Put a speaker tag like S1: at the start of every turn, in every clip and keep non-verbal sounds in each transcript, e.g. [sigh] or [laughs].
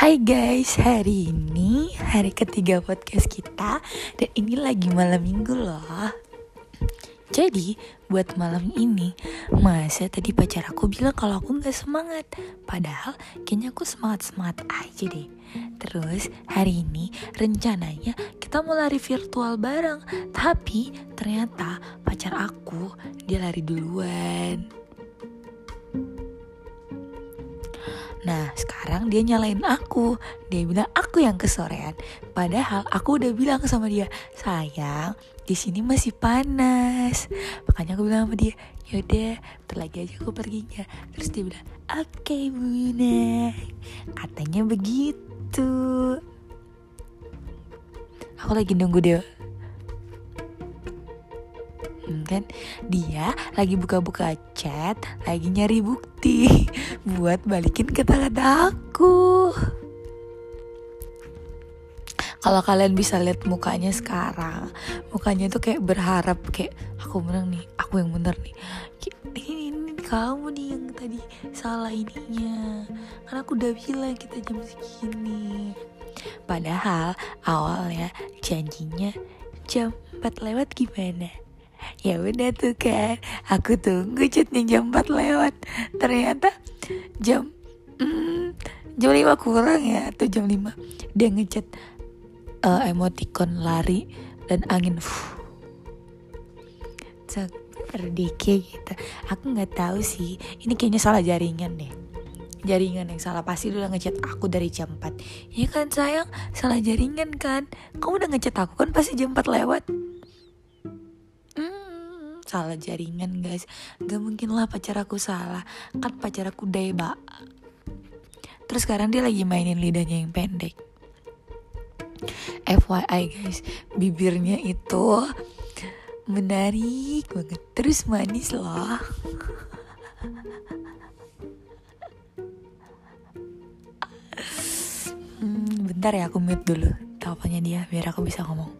S1: Hai guys, hari ini hari ketiga podcast kita dan ini lagi malam minggu loh. Jadi buat malam ini masa tadi pacar aku bilang kalau aku nggak semangat, padahal kayaknya aku semangat semangat aja deh. Terus hari ini rencananya kita mau lari virtual bareng, tapi ternyata pacar aku dia lari duluan. Nah sekarang dia nyalain aku. Dia bilang aku yang kesorean. Padahal aku udah bilang sama dia Sayang di sini masih panas. Makanya aku bilang sama dia Yaudah bentar lagi aja aku perginya. Terus dia bilang Oke okay, bunda Katanya begitu. Aku lagi nunggu dia dia lagi buka-buka chat lagi nyari bukti. [laughs] Buat balikin ke tangan aku. Kalau kalian bisa lihat mukanya sekarang mukanya tuh kayak berharap kayak aku menang nih aku yang bener nih. Ini, ini, ini kamu nih yang tadi salah ininya. Karena aku udah bilang kita jam segini. Padahal awalnya janjinya jam 4 lewat gimana ya udah tuh kan aku tunggu chatnya jam 4 lewat. Ternyata jam mm, jam 5 kurang ya atau jam 5 dia ngechat uh, emoticon lari dan angin. Terdike gitu. Aku nggak tahu sih. Ini kayaknya salah jaringan deh. Jaringan yang salah. Pasti udah ngechat aku dari jam 4 ya kan sayang? Salah jaringan kan? Kamu udah ngechat aku kan pasti jam 4 lewat salah jaringan guys. Gak mungkin lah pacar aku salah. Kan pacar aku deba Terus sekarang dia lagi mainin lidahnya yang pendek. FYI guys. Bibirnya itu Menarik banget. Terus manis loh. Hmm, Bentar ya aku mute dulu. Teleponnya dia biar aku bisa ngomong.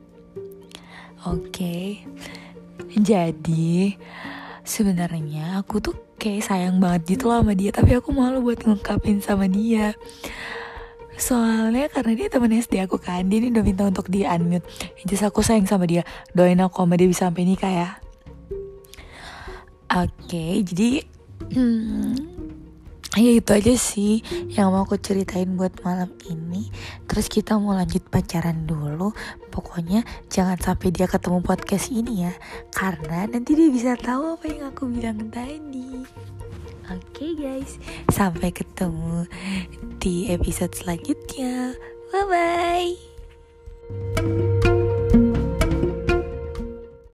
S1: Oke. okay. Jadi sebenarnya aku tuh kayak sayang banget gitu loh sama dia Tapi aku malu buat ngungkapin sama dia. Soalnya karena dia temen SD aku kan Dia ini udah minta untuk di unmute Jadi aku sayang sama dia Doain aku sama dia bisa sampai nikah ya. Oke okay, jadi hmm, ya itu aja sih yang mau aku ceritain buat malam ini. Terus kita mau lanjut pacaran dulu. Pokoknya jangan sampai dia ketemu podcast ini ya. Karena nanti dia bisa tahu apa yang aku bilang tadi. Oke okay guys. Sampai ketemu di episode selanjutnya. Bye bye